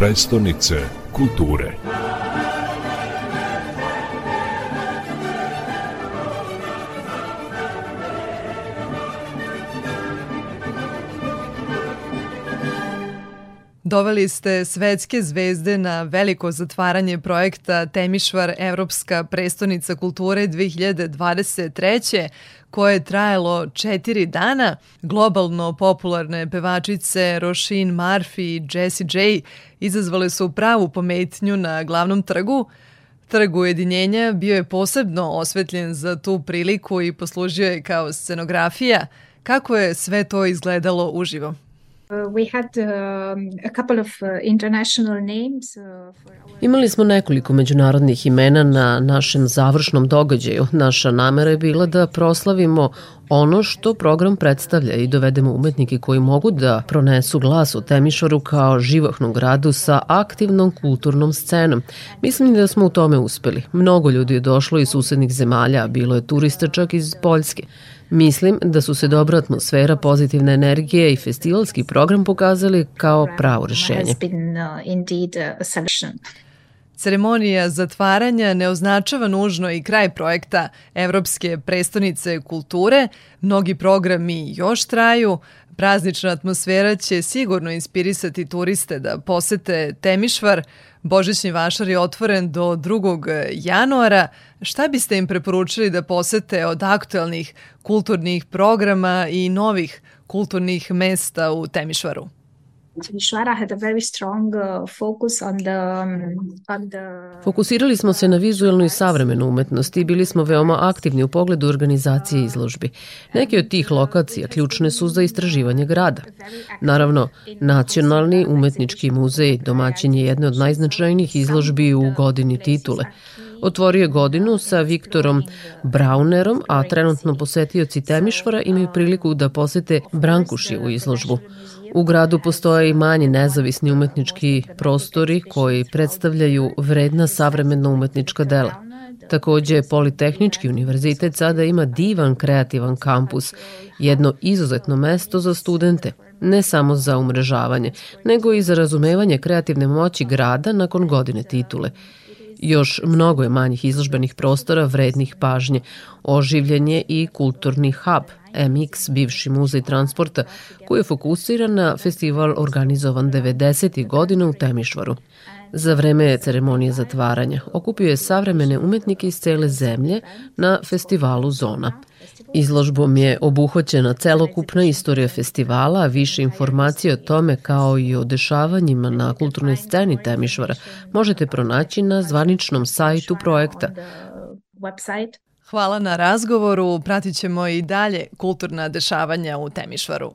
prestonice kulture. Doveli ste svetske zvezde na veliko zatvaranje projekta Temišvar Evropska prestonica kulture 2023 koje je trajalo četiri dana. Globalno popularne pevačice Roisin Murphy i Jessie J izazvale su pravu pometnju na glavnom trgu. Trg ujedinjenja bio je posebno osvetljen za tu priliku i poslužio je kao scenografija. Kako je sve to izgledalo uživo? Imali smo nekoliko međunarodnih imena na našem završnom događaju. Naša namera je bila da proslavimo ono što program predstavlja i dovedemo umetnike koji mogu da pronesu glas u Temišvaru kao živahnu gradu sa aktivnom kulturnom scenom. Mislim da smo u tome uspeli. Mnogo ljudi je došlo iz susednih zemalja, bilo je turista čak iz Poljske. Mislim da su se dobra atmosfera, pozitivna energija i festivalski program pokazali kao pravo rešenje. Ceremonija zatvaranja ne označava nužno i kraj projekta Evropske prestonice kulture. Mnogi programi još traju. Praznična atmosfera će sigurno inspirisati turiste da posete Temišvar. Božićni vašar je otvoren do 2. januara. Šta biste im preporučili da posete od aktualnih kulturnih programa i novih kulturnih mesta u Temišvaru? Fokusirali smo se na vizuelnu i savremenu umetnost i bili smo veoma aktivni u pogledu organizacije izložbi. Neke od tih lokacija ključne su za istraživanje grada. Naravno, Nacionalni umetnički muzej domaćin je jedne od najznačajnijih izložbi u godini titule. Otvorio je godinu sa Viktorom Braunerom, a trenutno posetioci Temišvara imaju priliku da posete Brankušijevu izložbu. U gradu postoje i manji nezavisni umetnički prostori koji predstavljaju vredna savremena umetnička dela. Takođe, Politehnički univerzitet sada ima divan kreativan kampus, jedno izuzetno mesto za studente, ne samo za umrežavanje, nego i za razumevanje kreativne moći grada nakon godine titule. Još mnogo je manjih izložbenih prostora vrednih pažnje, oživljenje i kulturni hub – MX, bivši muzej transporta, koji je fokusiran na festival organizovan 90. godina u Temišvaru. Za vreme ceremonije zatvaranja okupio je savremene umetnike iz cele zemlje na festivalu Zona. Izložbom je obuhvaćena celokupna istorija festivala, a više informacije o tome kao i o dešavanjima na kulturnoj sceni Temišvara možete pronaći na zvaničnom sajtu projekta Hvala na razgovoru, pratit ćemo i dalje kulturna dešavanja u Temišvaru.